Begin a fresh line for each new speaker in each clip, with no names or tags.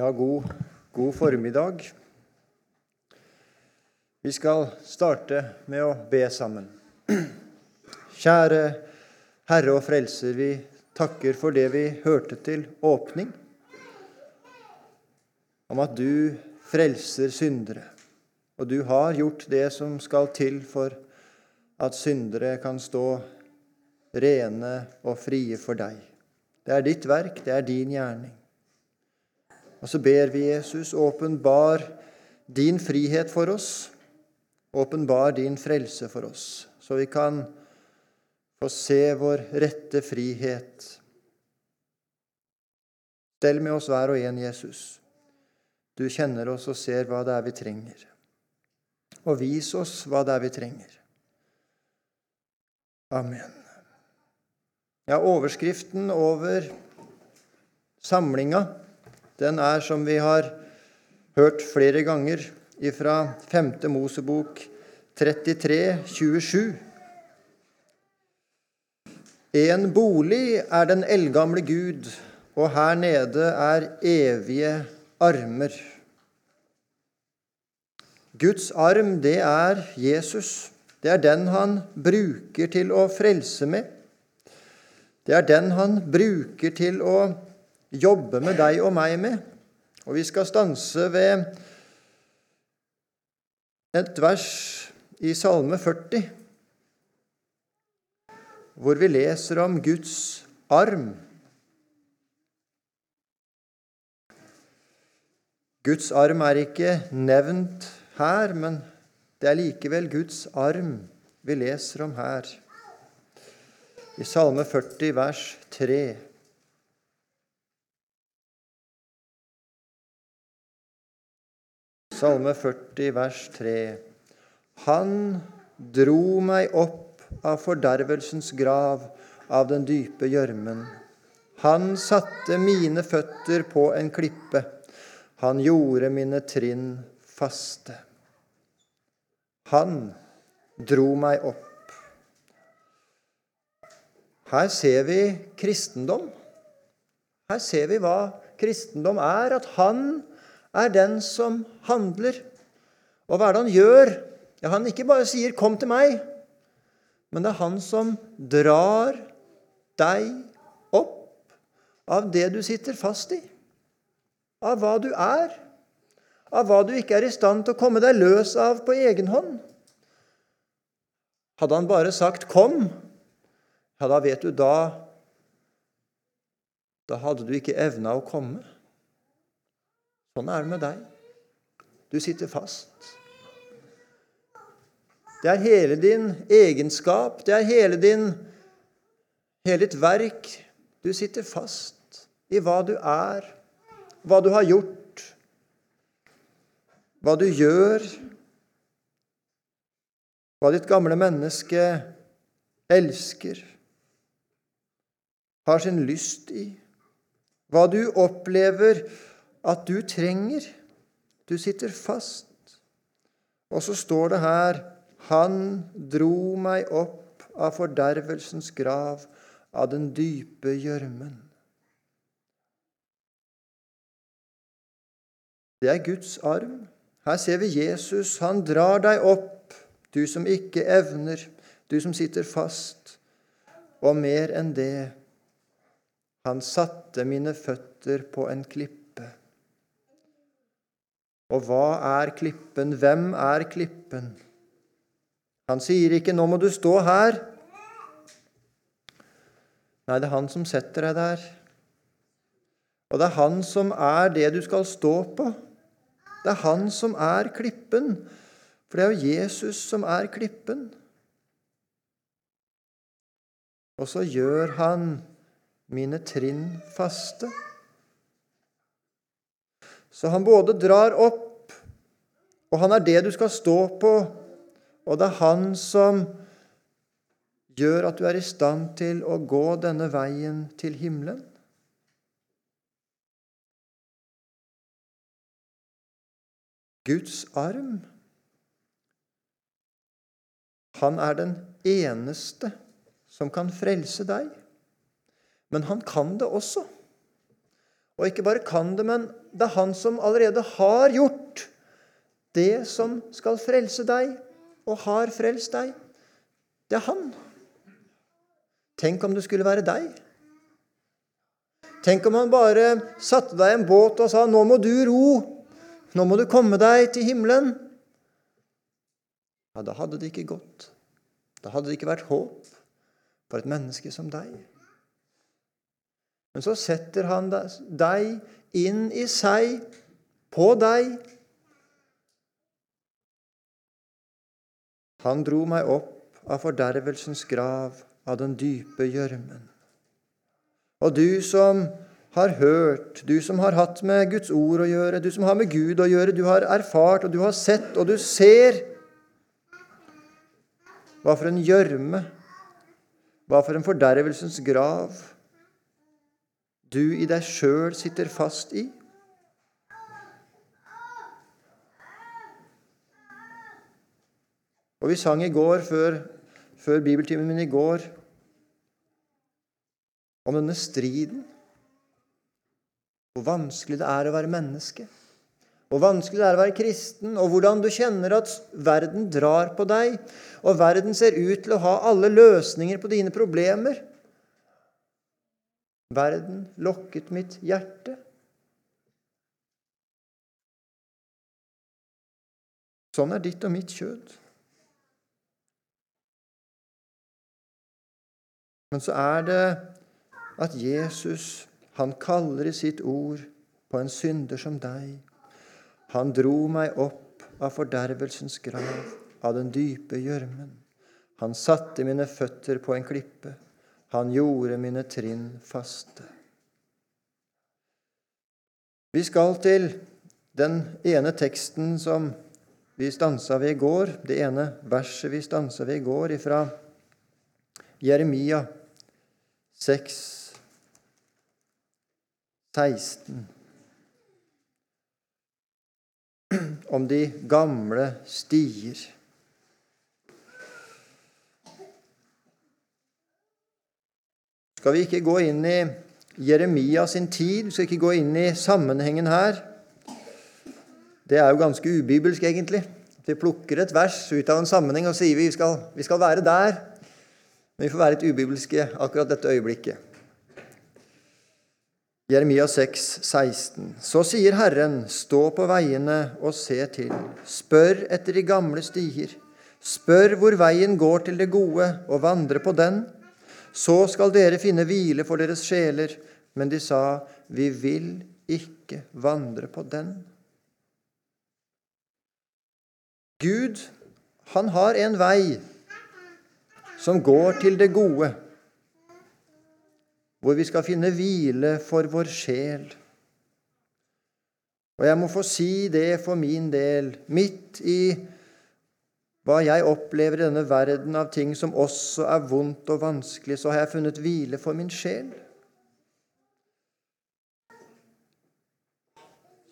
Ja, god, god formiddag. Vi skal starte med å be sammen. Kjære Herre og Frelser, vi takker for det vi hørte til åpning, om at du frelser syndere, og du har gjort det som skal til for at syndere kan stå rene og frie for deg. Det er ditt verk, det er din gjerning. Og så ber vi Jesus, åpenbar din frihet for oss, åpenbar din frelse for oss, så vi kan få se vår rette frihet. Stell med oss hver og en, Jesus. Du kjenner oss og ser hva det er vi trenger. Og vis oss hva det er vi trenger. Amen. Ja, overskriften over samlinga den er, som vi har hørt flere ganger, ifra 5. Mosebok 33, 27. En bolig er den eldgamle Gud, og her nede er evige armer. Guds arm, det er Jesus. Det er den han bruker til å frelse med. Det er den han bruker til å jobbe med deg og meg med. Og vi skal stanse ved et vers i Salme 40, hvor vi leser om Guds arm. Guds arm er ikke nevnt her, men det er likevel Guds arm vi leser om her. I Salme 40, vers 3. Salme 40, vers 3. Han dro meg opp av fordervelsens grav, av den dype gjørmen. Han satte mine føtter på en klippe. Han gjorde mine trinn faste. Han dro meg opp. Her ser vi kristendom. Her ser vi hva kristendom er. At han er den som handler. Og hva er det han gjør? Ja, Han ikke bare sier 'kom til meg', men det er han som drar deg opp av det du sitter fast i, av hva du er, av hva du ikke er i stand til å komme deg løs av på egen hånd. Hadde han bare sagt 'kom', ja, da vet du da Da hadde du ikke evna å komme. Sånn er det med deg. Du sitter fast. Det er hele din egenskap, det er hele, din, hele ditt verk. Du sitter fast i hva du er, hva du har gjort, hva du gjør, hva ditt gamle menneske elsker, har sin lyst i, hva du opplever at du trenger. Du sitter fast. Og så står det her Han dro meg opp av fordervelsens grav, av den dype gjørmen. Det er Guds arm. Her ser vi Jesus. Han drar deg opp, du som ikke evner, du som sitter fast. Og mer enn det, han satte mine føtter på en klippe. Og hva er klippen? Hvem er klippen? Han sier ikke 'nå må du stå her'. Nei, det er han som setter deg der. Og det er han som er det du skal stå på. Det er han som er klippen. For det er jo Jesus som er klippen. Og så gjør han mine trinn faste. Så han både drar opp, og han er det du skal stå på, og det er han som gjør at du er i stand til å gå denne veien til himmelen. Guds arm. Han er den eneste som kan frelse deg. Men han kan det også. Og ikke bare kan det, men det er han som allerede har gjort det som skal frelse deg, og har frelst deg. Det er han. Tenk om det skulle være deg. Tenk om han bare satte deg i en båt og sa 'Nå må du ro. Nå må du komme deg til himmelen.' Ja, da hadde det ikke gått. Da hadde det ikke vært håp for et menneske som deg. Men så setter han deg inn i seg, på deg. Han dro meg opp av fordervelsens grav, av den dype gjørmen. Og du som har hørt, du som har hatt med Guds ord å gjøre, du som har med Gud å gjøre, du har erfart, og du har sett, og du ser Hva for en gjørme, hva for en fordervelsens grav du i deg sjøl sitter fast i? Og vi sang i går, før, før bibeltimen min i går, om denne striden. Hvor vanskelig det er å være menneske. Hvor vanskelig det er å være kristen, og hvordan du kjenner at verden drar på deg, og verden ser ut til å ha alle løsninger på dine problemer. Verden lokket mitt hjerte. Sånn er ditt og mitt kjød. Men så er det at Jesus, han kaller i sitt ord på en synder som deg. Han dro meg opp av fordervelsens grav, av den dype gjørmen. Han satte mine føtter på en klippe. Han gjorde mine trinn faste. Vi skal til den ene teksten som vi stansa ved i går, det ene verset vi stansa ved i går, ifra Jeremia 6, 16. Om de gamle stier. Skal vi ikke gå inn i Jeremia sin tid, vi skal ikke gå inn i sammenhengen her. Det er jo ganske ubibelsk, egentlig. Vi plukker et vers ut av en sammenheng og sier vi skal, vi skal være der. Men vi får være litt ubibelske akkurat dette øyeblikket. Jeremia 6, 16. Så sier Herren, stå på veiene og se til. Spør etter de gamle stier. Spør hvor veien går til det gode, og vandre på den. Så skal dere finne hvile for deres sjeler. Men de sa, vi vil ikke vandre på den. Gud, han har en vei som går til det gode, hvor vi skal finne hvile for vår sjel. Og jeg må få si det for min del, midt i hva jeg opplever i denne verden av ting som også er vondt og vanskelig, så har jeg funnet hvile for min sjel.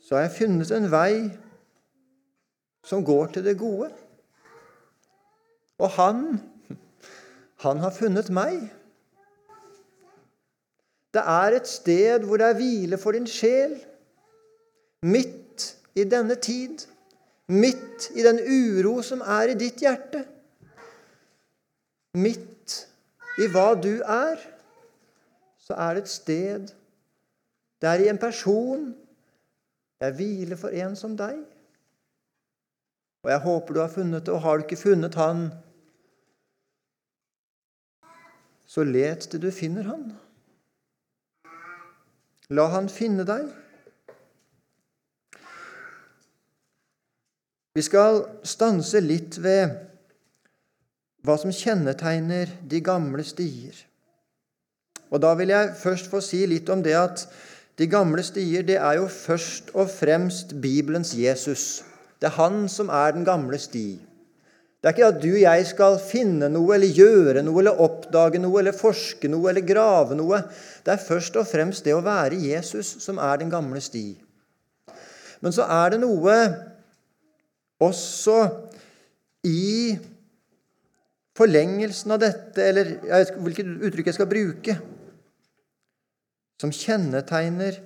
Så har jeg funnet en vei som går til det gode. Og han, han har funnet meg. Det er et sted hvor det er hvile for din sjel, midt i denne tid midt i den uro som er i ditt hjerte, midt i hva du er, så er det et sted Det er i en person jeg hviler for en som deg. Og jeg håper du har funnet det, og har du ikke funnet Han, så let til du finner Han. La Han finne deg. Vi skal stanse litt ved hva som kjennetegner de gamle stier. Og Da vil jeg først få si litt om det at de gamle stier det er jo først og fremst Bibelens Jesus. Det er han som er den gamle sti. Det er ikke at du og jeg skal finne noe eller gjøre noe eller oppdage noe eller forske noe eller grave noe. Det er først og fremst det å være Jesus som er den gamle sti. Men så er det noe også i forlengelsen av dette, eller jeg vet hvilket uttrykk jeg skal bruke, som kjennetegner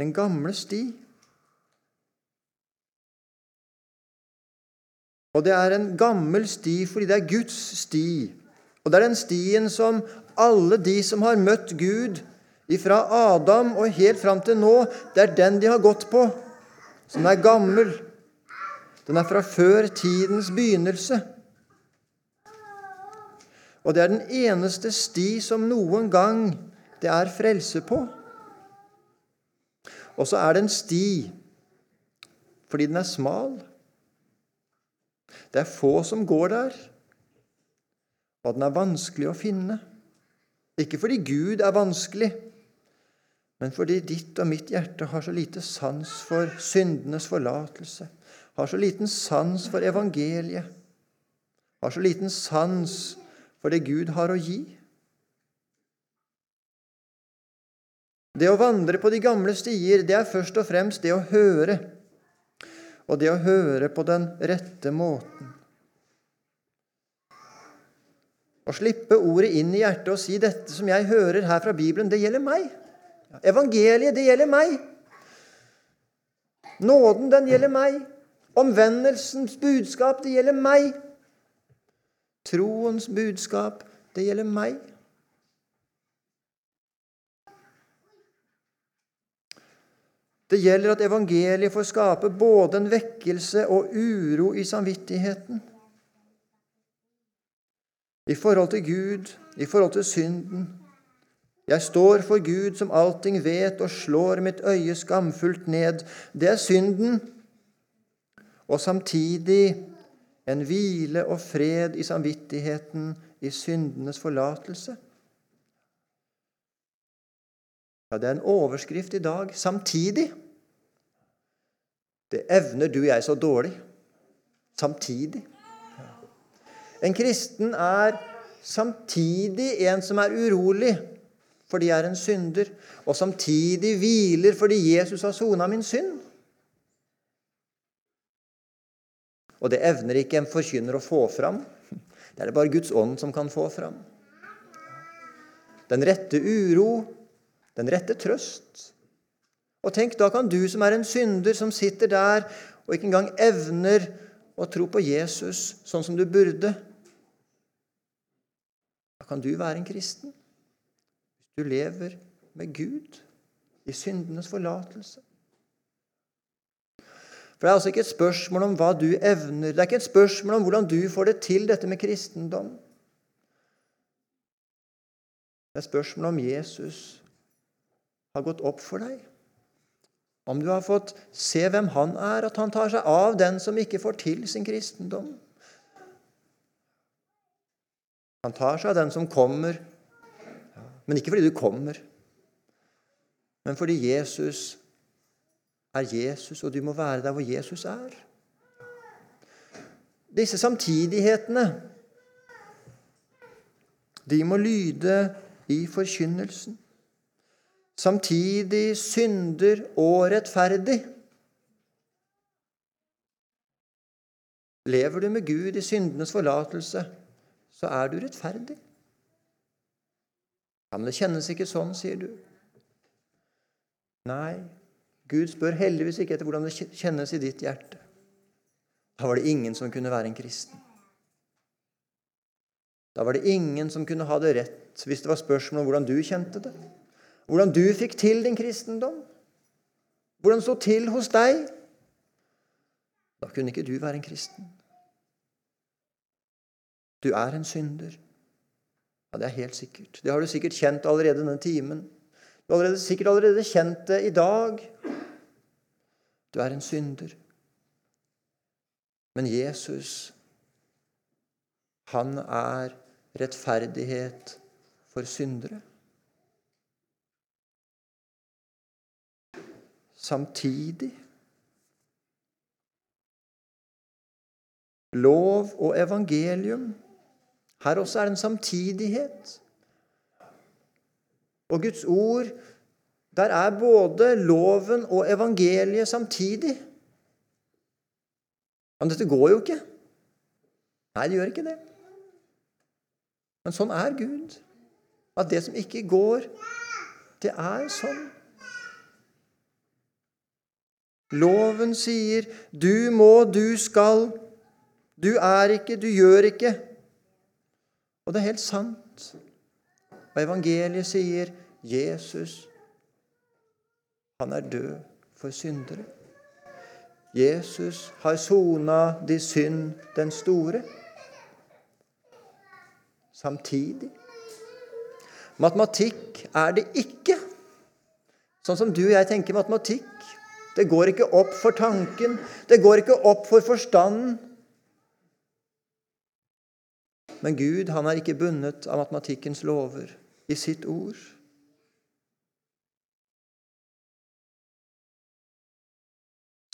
Den gamle sti. Og det er en gammel sti fordi det er Guds sti. Og det er den stien som alle de som har møtt Gud, fra Adam og helt fram til nå, det er den de har gått på, som er gammel. Den er fra før tidens begynnelse. Og det er den eneste sti som noen gang det er frelse på. Og så er det en sti fordi den er smal. Det er få som går der, og den er vanskelig å finne. Ikke fordi Gud er vanskelig, men fordi ditt og mitt hjerte har så lite sans for syndenes forlatelse, har så liten sans for evangeliet, har så liten sans for det Gud har å gi. Det å vandre på de gamle stier, det er først og fremst det å høre, og det å høre på den rette måten. Å slippe ordet inn i hjertet og si 'dette som jeg hører her fra Bibelen, det gjelder meg'. Evangeliet, det gjelder meg. Nåden, den gjelder meg. Omvendelsens budskap, det gjelder meg. Troens budskap, det gjelder meg. Det gjelder at evangeliet får skape både en vekkelse og uro i samvittigheten. I forhold til Gud, i forhold til synden. Jeg står for Gud som allting vet, og slår mitt øye skamfullt ned. Det er synden. Og samtidig en hvile og fred i samvittigheten i syndenes forlatelse. Ja, Det er en overskrift i dag. Samtidig. Det evner du og jeg så dårlig. Samtidig. En kristen er samtidig en som er urolig fordi jeg er en synder, og samtidig hviler fordi Jesus har sona min synd. Og det evner ikke en forkynner å få fram. Det er det bare Guds ånd som kan få fram. Den rette uro, den rette trøst. Og tenk, da kan du som er en synder, som sitter der og ikke engang evner å tro på Jesus sånn som du burde Da kan du være en kristen. Du lever med Gud i syndenes forlatelse. For Det er altså ikke et spørsmål om hva du evner. Det er ikke et spørsmål om hvordan du får det til, dette med kristendom. Det er spørsmål om Jesus har gått opp for deg. Om du har fått se hvem han er, at han tar seg av den som ikke får til sin kristendom. Han tar seg av den som kommer, men ikke fordi du kommer, men fordi Jesus er Jesus, og du må være der hvor Jesus er. Disse samtidighetene de må lyde i forkynnelsen samtidig synder og rettferdig. Lever du med Gud i syndenes forlatelse, så er du rettferdig. Ja, Men det kjennes ikke sånn, sier du. Nei, Gud spør heldigvis ikke etter hvordan det kjennes i ditt hjerte. Da var det ingen som kunne være en kristen. Da var det ingen som kunne ha det rett hvis det var spørsmål om hvordan du kjente det. Hvordan du fikk til din kristendom. Hvordan det sto til hos deg. Da kunne ikke du være en kristen. Du er en synder. Ja, Det er helt sikkert. Det har du sikkert kjent allerede denne timen. Du har allerede, sikkert allerede kjent det i dag. Du er en synder. Men Jesus, han er rettferdighet for syndere. samtidig. Lov og evangelium. Her også er det en samtidighet. Og Guds ord, der er både loven og evangeliet samtidig. Men dette går jo ikke. Nei, det gjør ikke det. Men sånn er Gud. At det som ikke går, det er sånn. Loven sier 'du må, du skal'. Du er ikke, du gjør ikke. Og det er helt sant. Og evangeliet sier Jesus, han er død for syndere. Jesus har sona de synd den store. Samtidig Matematikk er det ikke. Sånn som du og jeg tenker matematikk. Det går ikke opp for tanken. Det går ikke opp for forstanden. Men Gud han er ikke bundet av matematikkens lover i sitt ord.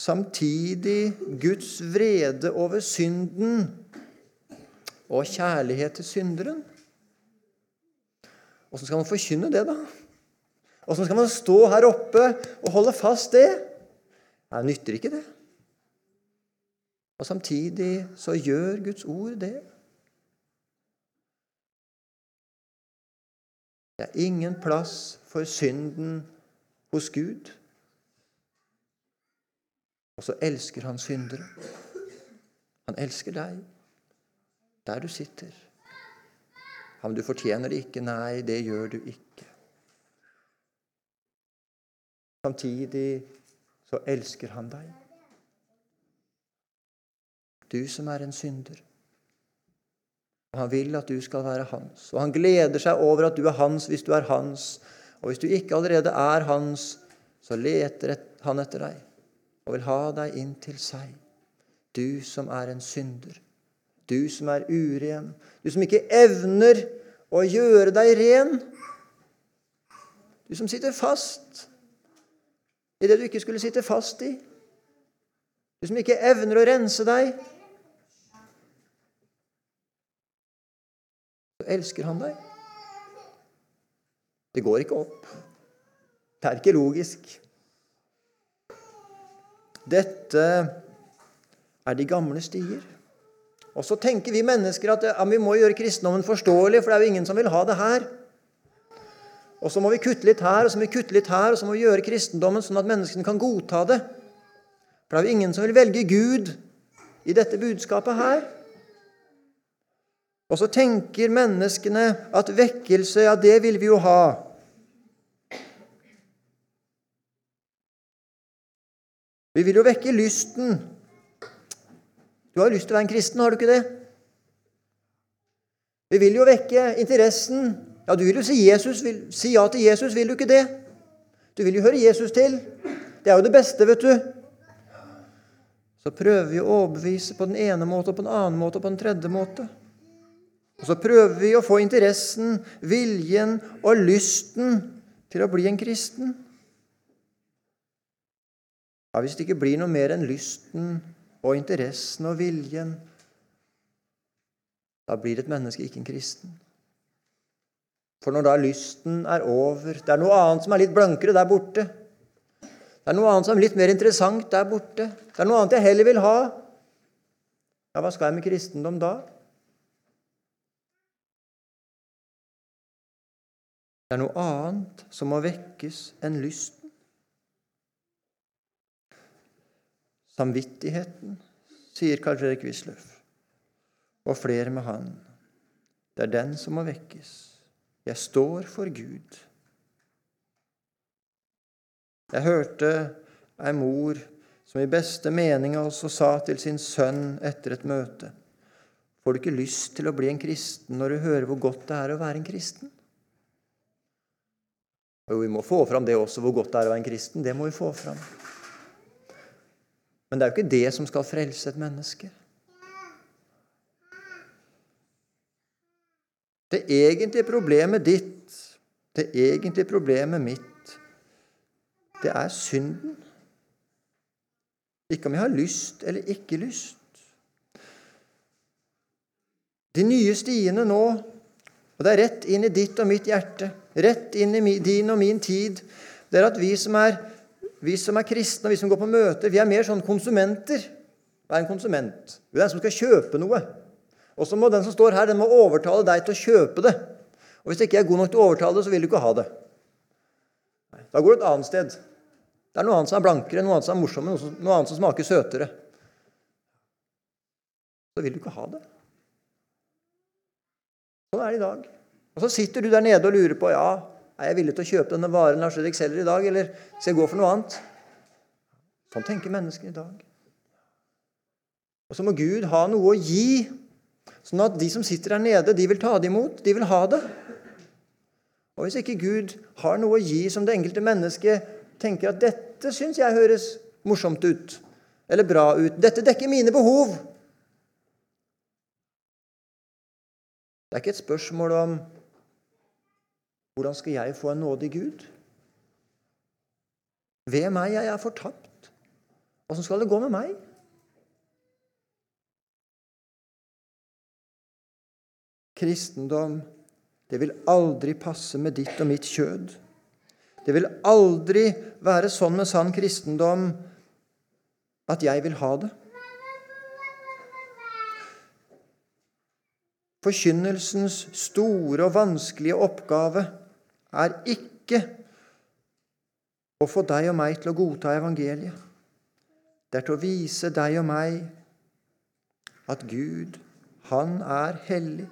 Samtidig Guds vrede over synden og kjærlighet til synderen. Åssen skal man forkynne det, da? Åssen skal man stå her oppe og holde fast det? Det nytter ikke, det. Og samtidig så gjør Guds ord det. Det er ingen plass for synden hos Gud. Og så elsker han syndere. Han elsker deg der du sitter. Ja, men du fortjener det ikke. Nei, det gjør du ikke. Samtidig så elsker han deg. Du som er en synder. Og Han vil at du skal være hans. Og han gleder seg over at du er hans hvis du er hans. Og hvis du ikke allerede er hans, så leter han etter deg og vil ha deg inn til seg. Du som er en synder. Du som er uren. Du som ikke evner å gjøre deg ren. Du som sitter fast i det du ikke skulle sitte fast i. Du som ikke evner å rense deg. Så elsker han deg. Det går ikke opp. Det er ikke logisk. Dette er de gamle stier. Og så tenker vi mennesker at ja, vi må gjøre kristendommen forståelig, for det er jo ingen som vil ha det her. Og så må vi kutte litt her, og så må vi kutte litt her, og så må vi gjøre kristendommen sånn at menneskene kan godta det. For det er jo ingen som vil velge Gud i dette budskapet her. Og så tenker menneskene at vekkelse, ja, det vil vi jo ha. Vi vil jo vekke lysten. Du har jo lyst til å være en kristen, har du ikke det? Vi vil jo vekke interessen. Ja, du vil jo si, Jesus, vil, si ja til Jesus, vil du ikke det? Du vil jo høre Jesus til. Det er jo det beste, vet du. Så prøver vi å overbevise på den ene måte, på den annen måte og på den tredje måte. Og så prøver vi å få interessen, viljen og lysten til å bli en kristen. Ja, Hvis det ikke blir noe mer enn lysten og interessen og viljen, da blir et menneske ikke en kristen. For når da lysten er over Det er noe annet som er litt blankere der borte. Det er noe annet som er litt mer interessant der borte. Det er noe annet jeg heller vil ha. Ja, hva skal jeg med kristendom da? Det er noe annet som må vekkes enn lyst. Samvittigheten, sier Carl Fredrik Wisløff, og flere med han. Det er den som må vekkes. Jeg står for Gud. Jeg hørte ei mor som i beste mening også sa til sin sønn etter et møte Får du ikke lyst til å bli en kristen når du hører hvor godt det er å være en kristen? Jo, vi må få fram det også, hvor godt det er å være en kristen. Det må vi få fram. Men det er jo ikke det som skal frelse et menneske. Det egentlige problemet ditt, det egentlige problemet mitt, det er synden. Ikke om jeg har lyst eller ikke lyst. De nye stiene nå, og det er rett inn i ditt og mitt hjerte, rett inn i din og min tid, det er at vi som er vi som er kristne, og vi som går på møter, vi er mer sånn konsumenter. Hva er en konsument? Det er en som skal kjøpe noe. Og så må den som står her, den må overtale deg til å kjøpe det. Og Hvis ikke jeg er god nok til å overtale det, så vil du ikke ha det. Da går du et annet sted. Det er noe annet som er blankere, noe annet som er morsommere, noe annet som smaker søtere. Så vil du ikke ha det. Sånn er det i dag. Og Så sitter du der nede og lurer på ja, er jeg villig til å kjøpe denne varen Lars Erik selger i dag, eller skal jeg gå for noe annet? Sånn tenker mennesker i dag. Og så må Gud ha noe å gi, sånn at de som sitter der nede, de vil ta det imot. De vil ha det. Og hvis ikke Gud har noe å gi som det enkelte mennesket tenker at 'dette syns jeg høres morsomt ut', eller bra ut, 'dette dekker mine behov' Det er ikke et spørsmål om hvordan skal jeg få en nådig Gud? Ved meg jeg er fortapt. Åssen skal det gå med meg? Kristendom, det vil aldri passe med ditt og mitt kjød. Det vil aldri være sånn med sann kristendom at jeg vil ha det. Forkynnelsens store og vanskelige oppgave er ikke å få deg og meg til å godta evangeliet. Det er til å vise deg og meg at Gud, han er hellig.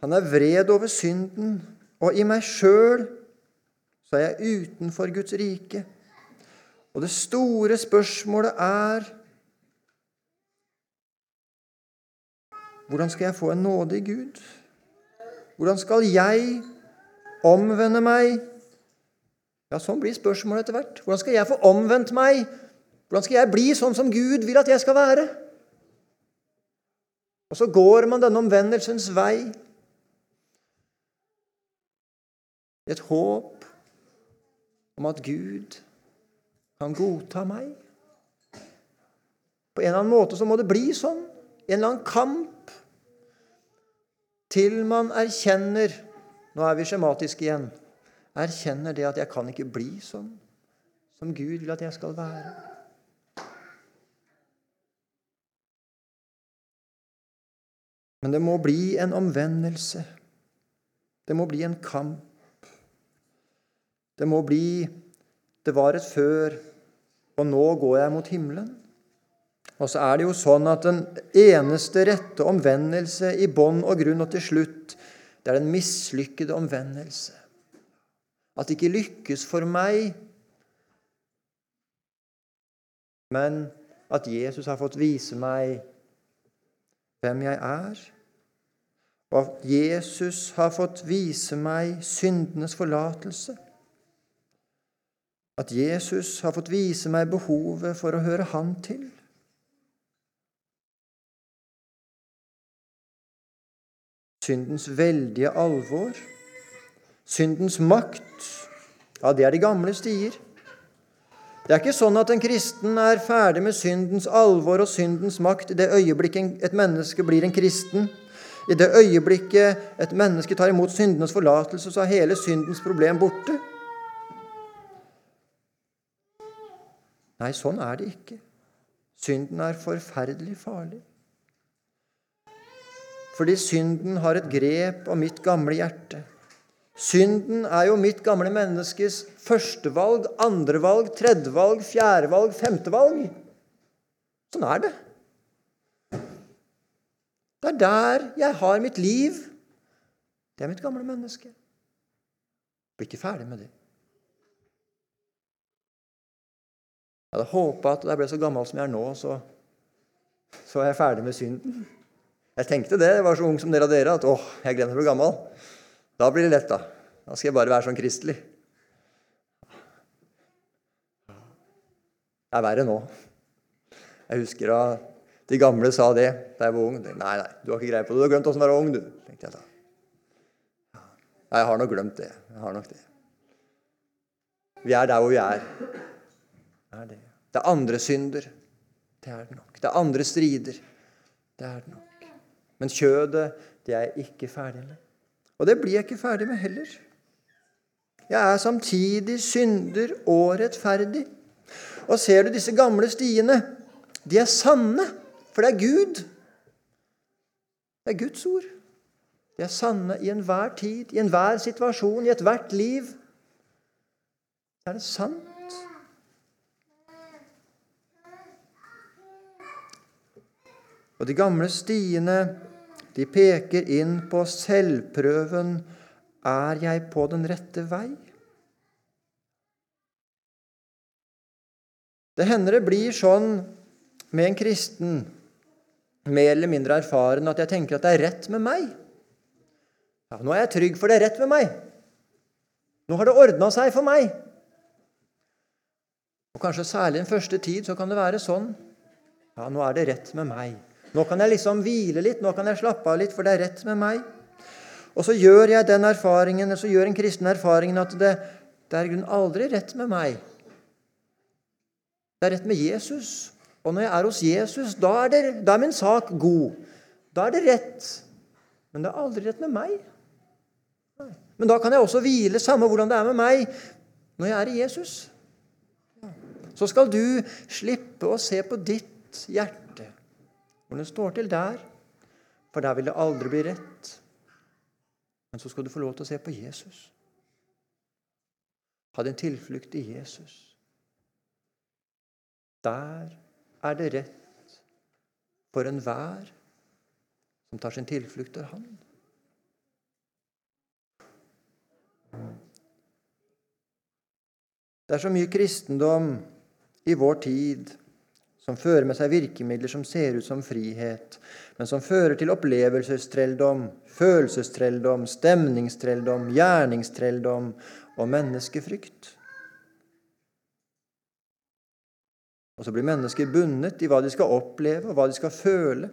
Han er vred over synden, og i meg sjøl så er jeg utenfor Guds rike. Og det store spørsmålet er Hvordan skal jeg få en nådig Gud? Hvordan skal jeg omvende meg? Ja, Sånn blir spørsmålet etter hvert. Hvordan skal jeg få omvendt meg? Hvordan skal jeg bli sånn som Gud vil at jeg skal være? Og så går man denne omvendelsens vei et håp om at Gud kan godta meg. På en eller annen måte så må det bli sånn. En eller annen kamp. Til man erkjenner Nå er vi skjematiske igjen. Erkjenner det at jeg kan ikke bli sånn som Gud vil at jeg skal være. Men det må bli en omvendelse. Det må bli en kamp. Det må bli Det var et før, og nå går jeg mot himmelen. Og så er det jo sånn at den eneste rette omvendelse i bånn og grunn og til slutt, det er den mislykkede omvendelse. At det ikke lykkes for meg, men at Jesus har fått vise meg hvem jeg er. Og at Jesus har fått vise meg syndenes forlatelse. At Jesus har fått vise meg behovet for å høre Han til. Syndens veldige alvor, syndens makt, ja, det er de gamle stier. Det er ikke sånn at en kristen er ferdig med syndens alvor og syndens makt i det øyeblikket et menneske blir en kristen. I det øyeblikket et menneske tar imot syndenes forlatelse, så er hele syndens problem borte. Nei, sånn er det ikke. Synden er forferdelig farlig. Fordi synden har et grep om mitt gamle hjerte. Synden er jo mitt gamle menneskes førstevalg, andrevalg, tredjevalg, fjerdevalg, femtevalg. Sånn er det. Det er der jeg har mitt liv. Det er mitt gamle menneske. Jeg blir ikke ferdig med det. Jeg hadde håpa at da jeg ble så gammel som jeg er nå, så, så er jeg ferdig med synden. Jeg tenkte det, jeg var så ung som dere og dere, at åh, jeg glemmer å bli gammel. Da blir det lett, da. Da skal jeg bare være sånn kristelig. Det er verre nå. Jeg husker da de gamle sa det da jeg var ung. Nei, nei, du har ikke greie på det. Du har glemt åssen å være ung, du. tenkte jeg da. Nei, jeg har nok glemt det. Jeg har nok det. Vi er der hvor vi er. Det er andre synder. Det er det nok. Det er andre strider. Det er det nok. Men kjødet, det er jeg ikke ferdig med. Og det blir jeg ikke ferdig med heller. Jeg er samtidig synder og rettferdig. Og ser du disse gamle stiene? De er sanne, for det er Gud. Det er Guds ord. De er sanne i enhver tid, i enhver situasjon, i ethvert liv. Er det sant? Og de gamle stiene de peker inn på selvprøven er jeg på den rette vei? Det hender det blir sånn med en kristen, mer eller mindre erfaren, at jeg tenker at det er rett med meg. Ja, nå er jeg trygg, for det er rett med meg. Nå har det ordna seg for meg. Og Kanskje særlig en første tid så kan det være sånn. Ja, nå er det rett med meg. Nå kan jeg liksom hvile litt, nå kan jeg slappe av litt, for det er rett med meg. Og så gjør jeg den erfaringen, så gjør en kristen erfaringen at det, det er i grunnen aldri rett med meg. Det er rett med Jesus. Og når jeg er hos Jesus, da er, det, da er min sak god. Da er det rett. Men det er aldri rett med meg. Men da kan jeg også hvile, samme hvordan det er med meg, når jeg er i Jesus. Så skal du slippe å se på ditt hjerte, hvordan det står til der, for der vil det aldri bli rett. Men så skal du få lov til å se på Jesus. Ha din tilflukt i Jesus. Der er det rett for enhver som tar sin tilflukt til Han. Det er så mye kristendom i vår tid som fører med seg virkemidler som ser ut som frihet, men som fører til opplevelsestreldom, følelsestrelldom, stemningstrelldom, gjerningstrelldom og menneskefrykt. Og så blir mennesker bundet i hva de skal oppleve, og hva de skal føle,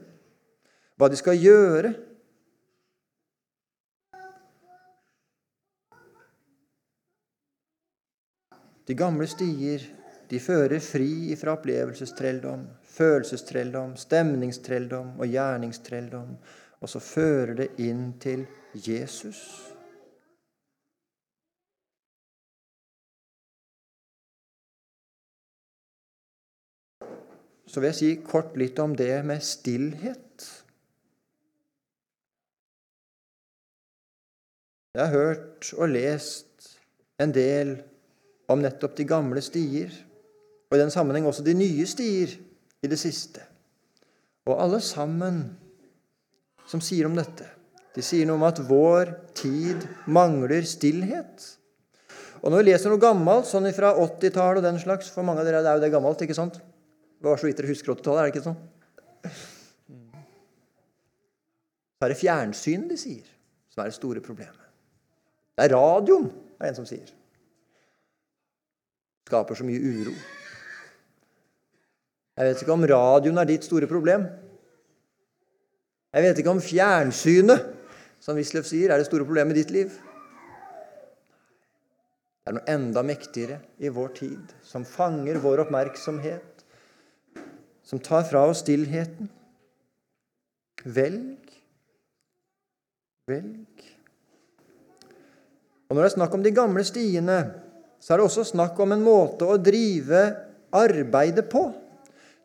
hva de skal gjøre. De gamle stier de fører fri fra opplevelsestrelldom, følelsestrelldom, stemningstrelldom og gjerningstrelldom. Og så fører det inn til Jesus. Så vil jeg si kort litt om det med stillhet. Jeg har hørt og lest en del om nettopp de gamle stier, og i den sammenheng også de nye stier i det siste. Og alle sammen som sier om dette, de sier noe om at vår tid mangler stillhet. Og når vi leser noe gammelt, sånn fra 80-tallet og den slags For mange av dere det er jo det gammelt, ikke sant? Det var så vidt dere husker 80-tallet, er det ikke sånn? Så er det fjernsynet de sier, som er det store problemet. Det er radioen, er en som sier. Skaper så mye uro. Jeg vet ikke om radioen er ditt store problem. Jeg vet ikke om fjernsynet, som Wisløff sier, er det store problemet i ditt liv. Det er noe enda mektigere i vår tid, som fanger vår oppmerksomhet som tar fra oss stillheten. Velg. Velg. Og Når det er snakk om de gamle stiene, så er det også snakk om en måte å drive arbeidet på.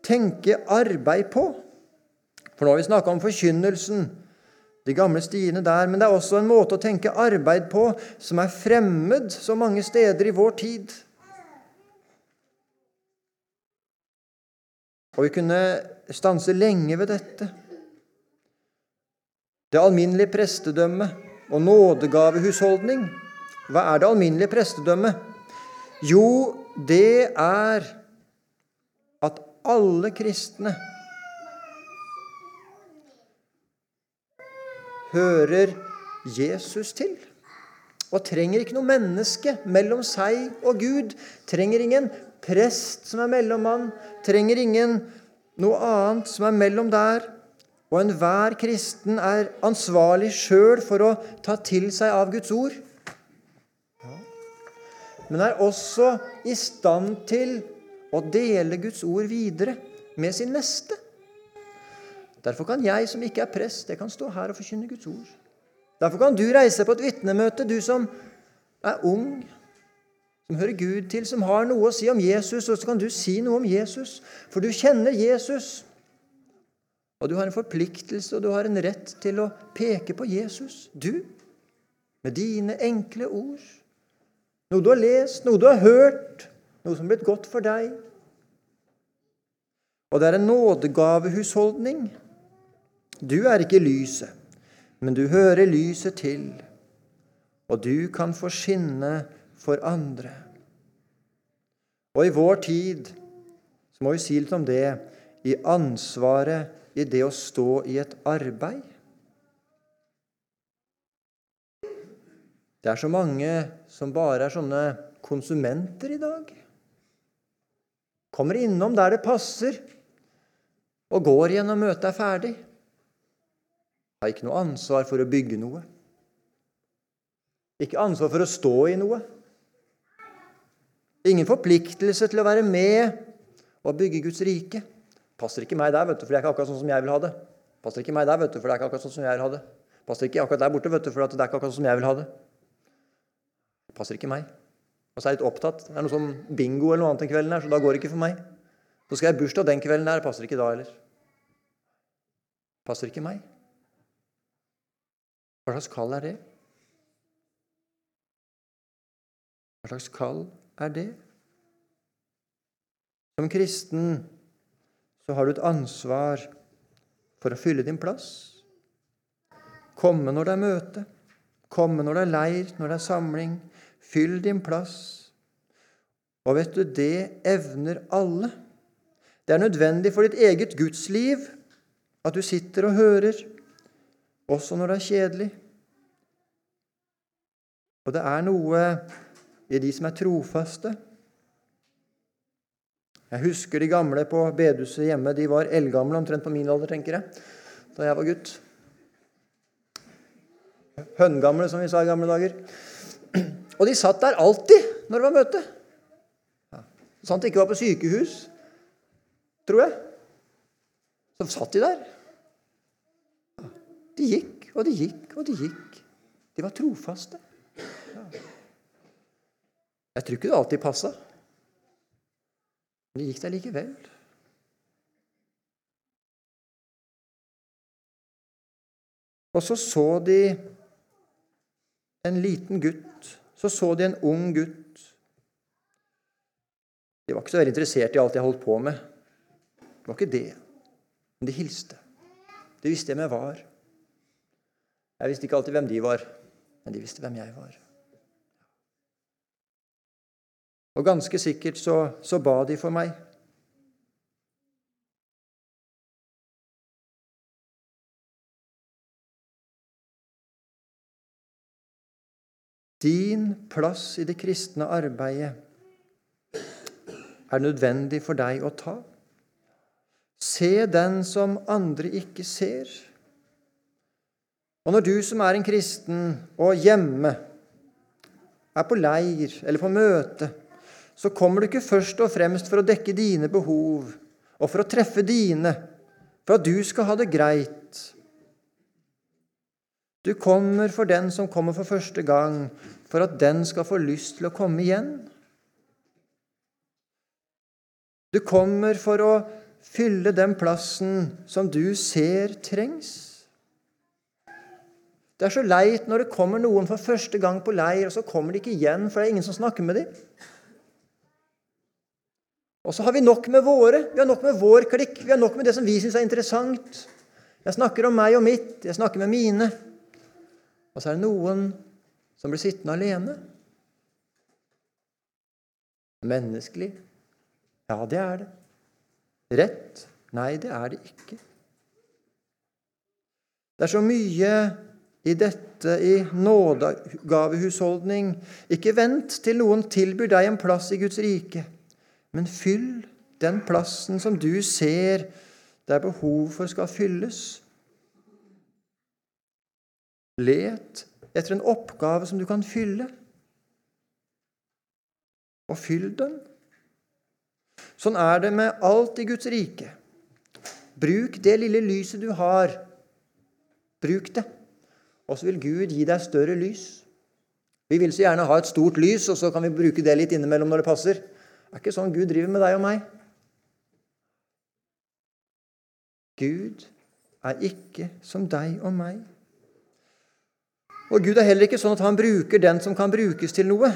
Tenke arbeid på. For nå har vi snakka om forkynnelsen, de gamle stiene der, men det er også en måte å tenke arbeid på som er fremmed så mange steder i vår tid. Og vi kunne stanse lenge ved dette. Det alminnelige prestedømme og nådegavehusholdning. Hva er det alminnelige prestedømme? Jo, det er alle kristne hører Jesus til. Og trenger ikke noe menneske mellom seg og Gud. Trenger ingen prest som er mellommann, trenger ingen noe annet som er mellom der. Og enhver kristen er ansvarlig sjøl for å ta til seg av Guds ord. Men er også i stand til å dele Guds ord videre med sin neste. Derfor kan jeg som ikke er prest, jeg kan stå her og forkynne Guds ord. Derfor kan du reise på et vitnemøte, du som er ung, som hører Gud til, som har noe å si om Jesus, og så kan du si noe om Jesus, for du kjenner Jesus. Og du har en forpliktelse og du har en rett til å peke på Jesus, du, med dine enkle ord. Noe du har lest, noe du har hørt, noe som blitt godt for deg. Og det er en nådegavehusholdning. Du er ikke lyset, men du hører lyset til, og du kan få skinne for andre. Og i vår tid så må vi si litt om det i ansvaret i det å stå i et arbeid. Det er så mange som bare er sånne konsumenter i dag. Kommer innom der det passer, og går igjen når møtet er ferdig. Har ikke noe ansvar for å bygge noe. Ikke ansvar for å stå i noe. Ingen forpliktelse til å være med og bygge Guds rike. Passer ikke meg der, vet du, for det er ikke akkurat sånn som jeg vil ha det. Passer ikke meg der, vet du, for det er ikke akkurat sånn som jeg vil ha det. Passer ikke akkurat der borte, vet du, for det er ikke akkurat sånn som jeg vil ha det. Passer ikke meg. Og så er jeg litt opptatt. Det er noe sånn bingo eller noe annet den kvelden her, så da går det ikke for meg. Så skal jeg bursdag den kvelden her. Passer ikke da heller. Passer ikke meg. Hva slags kall er det? Hva slags kall er det? Som kristen så har du et ansvar for å fylle din plass. Komme når det er møte, komme når det er leir, når det er samling. Fyll din plass. Og vet du, det evner alle. Det er nødvendig for ditt eget gudsliv at du sitter og hører, også når det er kjedelig. Og det er noe i de som er trofaste. Jeg husker de gamle på bedehuset hjemme. De var eldgamle, omtrent på min alder, tenker jeg, da jeg var gutt. Høngamle, som vi sa i gamle dager. Og de satt der alltid når det var møte. Sant Sånn de ikke var på sykehus, tror jeg. Så satt de der. De gikk og de gikk og de gikk. De var trofaste. Jeg tror ikke det alltid passa. Men de gikk der likevel. Og så så de en liten gutt. Så så de en ung gutt. De var ikke så veldig interessert i alt jeg holdt på med. Det var ikke det. Men de hilste. De visste hvem jeg var. Jeg visste ikke alltid hvem de var, men de visste hvem jeg var. Og ganske sikkert så, så ba de for meg. Din plass i det kristne arbeidet er nødvendig for deg å ta. Se den som andre ikke ser. Og når du som er en kristen og hjemme, er på leir eller på møte, så kommer du ikke først og fremst for å dekke dine behov og for å treffe dine, for at du skal ha det greit. Du kommer for den som kommer for første gang, for at den skal få lyst til å komme igjen. Du kommer for å fylle den plassen som du ser trengs. Det er så leit når det kommer noen for første gang på leir, og så kommer de ikke igjen, for det er ingen som snakker med dem. Og så har vi nok med våre. Vi har nok med vår klikk. Vi har nok med det som vi syns er interessant. Jeg snakker om meg og mitt. Jeg snakker med mine. Og så er det noen som blir sittende alene. Menneskelig? Ja, det er det. Rett? Nei, det er det ikke. Det er så mye i dette i nådegavehusholdning. Ikke vent til noen tilbyr deg en plass i Guds rike. Men fyll den plassen som du ser det er behov for skal fylles. Let etter en oppgave som du kan fylle, og fyll den. Sånn er det med alt i Guds rike. Bruk det lille lyset du har. Bruk det. Og så vil Gud gi deg større lys. Vi vil så gjerne ha et stort lys, og så kan vi bruke det litt innimellom når det passer. Det er ikke sånn Gud driver med deg og meg. Gud er ikke som deg og meg. Og Gud er heller ikke sånn at han bruker den som kan brukes til noe.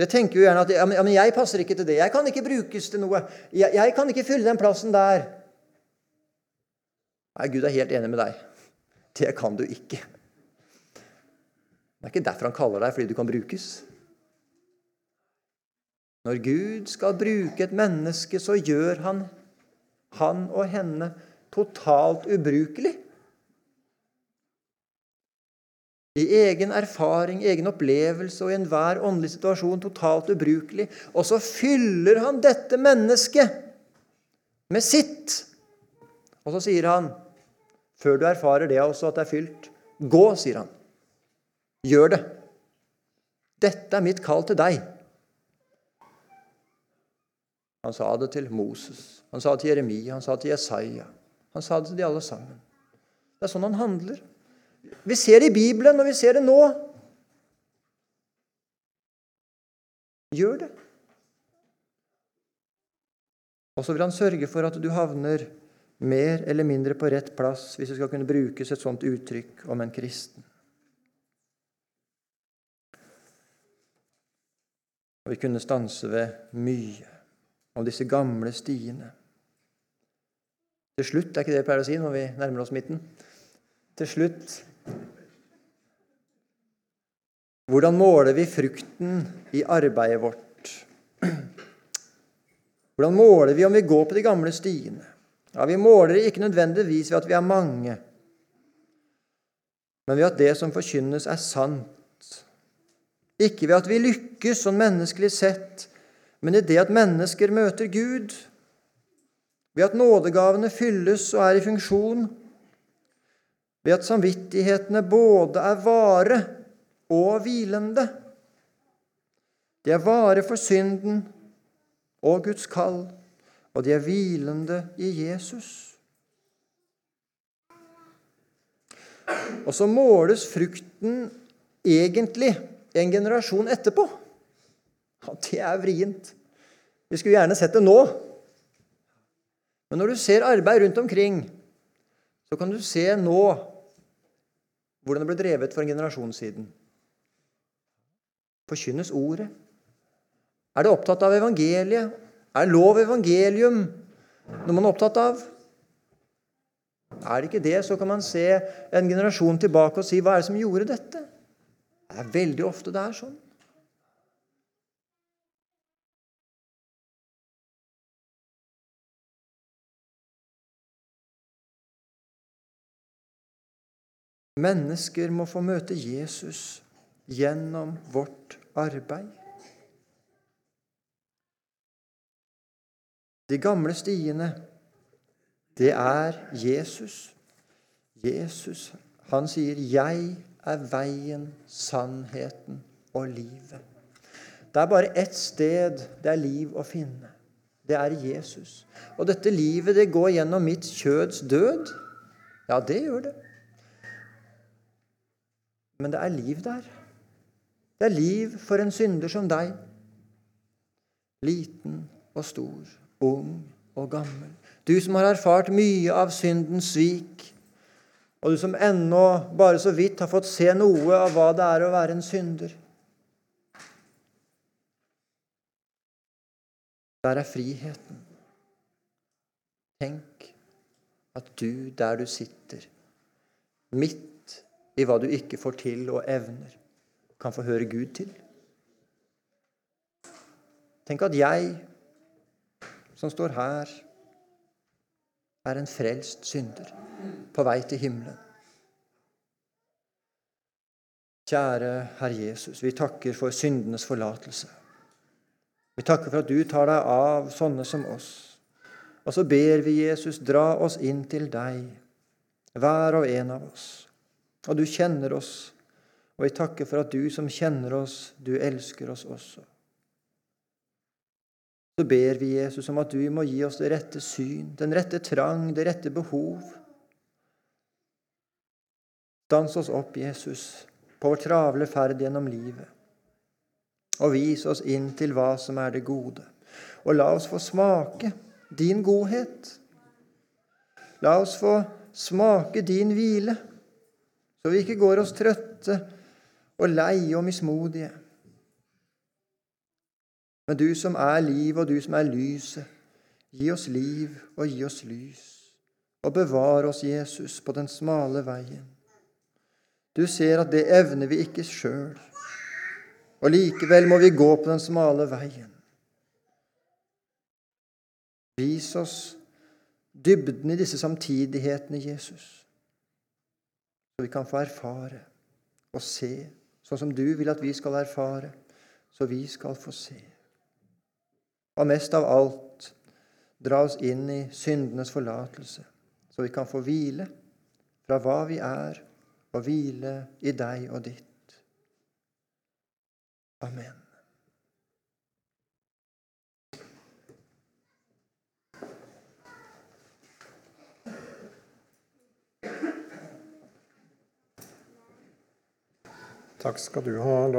Det tenker jo gjerne at ja, men, jeg passer ikke til det. Jeg kan ikke brukes til noe. Jeg, jeg kan ikke fylle den plassen der. Nei, Gud er helt enig med deg. Det kan du ikke. Det er ikke derfor han kaller deg, fordi du kan brukes. Når Gud skal bruke et menneske, så gjør han han og henne totalt ubrukelig. I egen erfaring, egen opplevelse og i enhver åndelig situasjon totalt ubrukelig. Og så fyller han dette mennesket med sitt. Og så sier han, før du erfarer det også, at det er fylt, gå, sier han. Gjør det. Dette er mitt kall til deg. Han sa det til Moses, han sa det til Jeremia, han sa det til Jesaja. Han sa det til de alle sammen. Det er sånn han handler. Vi ser det i Bibelen, og vi ser det nå. Gjør det. Og så vil han sørge for at du havner mer eller mindre på rett plass, hvis det skal kunne brukes et sånt uttrykk om en kristen. Og vi kunne stanse ved mye av disse gamle stiene. Til slutt, er ikke det jeg pleier å si når vi nærmer oss midten? Til slutt Hvordan måler vi frukten i arbeidet vårt? Hvordan måler vi om vi går på de gamle stiene? Ja, Vi måler ikke nødvendigvis ved at vi er mange, men ved at det som forkynnes, er sant. Ikke ved at vi lykkes sånn menneskelig sett, men i det at mennesker møter Gud, ved at nådegavene fylles og er i funksjon, ved at samvittighetene både er vare og hvilende. De er vare for synden og Guds kall, og de er hvilende i Jesus. Og så måles frukten egentlig en generasjon etterpå. Ja, det er vrient. Vi skulle gjerne sett det nå. Men når du ser arbeid rundt omkring, så kan du se nå hvordan det ble drevet for en generasjon siden. Forkynnes ordet? Er det opptatt av evangeliet? Er lov evangelium noe man er opptatt av? Er det ikke det, så kan man se en generasjon tilbake og si hva er det som gjorde dette? Det er veldig ofte det er sånn. Mennesker må få møte Jesus gjennom vårt arbeid. De gamle stiene, det er Jesus. Jesus, han sier 'Jeg er veien, sannheten og livet'. Det er bare ett sted det er liv å finne. Det er Jesus. Og dette livet, det går gjennom mitt kjøds død. Ja, det gjør det. Men det er liv der. Det er liv for en synder som deg. Liten og stor, ung og gammel. Du som har erfart mye av syndens svik, og du som ennå bare så vidt har fått se noe av hva det er å være en synder. Der er friheten. Tenk at du, der du sitter, midt i hva du ikke får til og evner, kan få høre Gud til. Tenk at jeg, som står her, er en frelst synder på vei til himmelen. Kjære Herre Jesus, vi takker for syndenes forlatelse. Vi takker for at du tar deg av sånne som oss. Og så ber vi Jesus, dra oss inn til deg, hver og en av oss. Og du kjenner oss, og vi takker for at du som kjenner oss, du elsker oss også. Så ber vi Jesus om at du må gi oss det rette syn, den rette trang, det rette behov. Dans oss opp, Jesus, på vår travle ferd gjennom livet, og vis oss inn til hva som er det gode. Og la oss få smake din godhet. La oss få smake din hvile så vi ikke går oss trøtte og lei og mismodige. Men du som er liv, og du som er lyset, gi oss liv og gi oss lys. Og bevar oss, Jesus, på den smale veien. Du ser at det evner vi ikke sjøl. Og likevel må vi gå på den smale veien. Vis oss dybden i disse samtidighetene, Jesus, så vi kan få erfare og se, sånn som du vil at vi skal erfare, så vi skal få se. Og mest av alt dra oss inn i syndenes forlatelse, så vi kan få hvile fra hva vi er, og hvile i deg og ditt. Amen.
Takk skal du ha,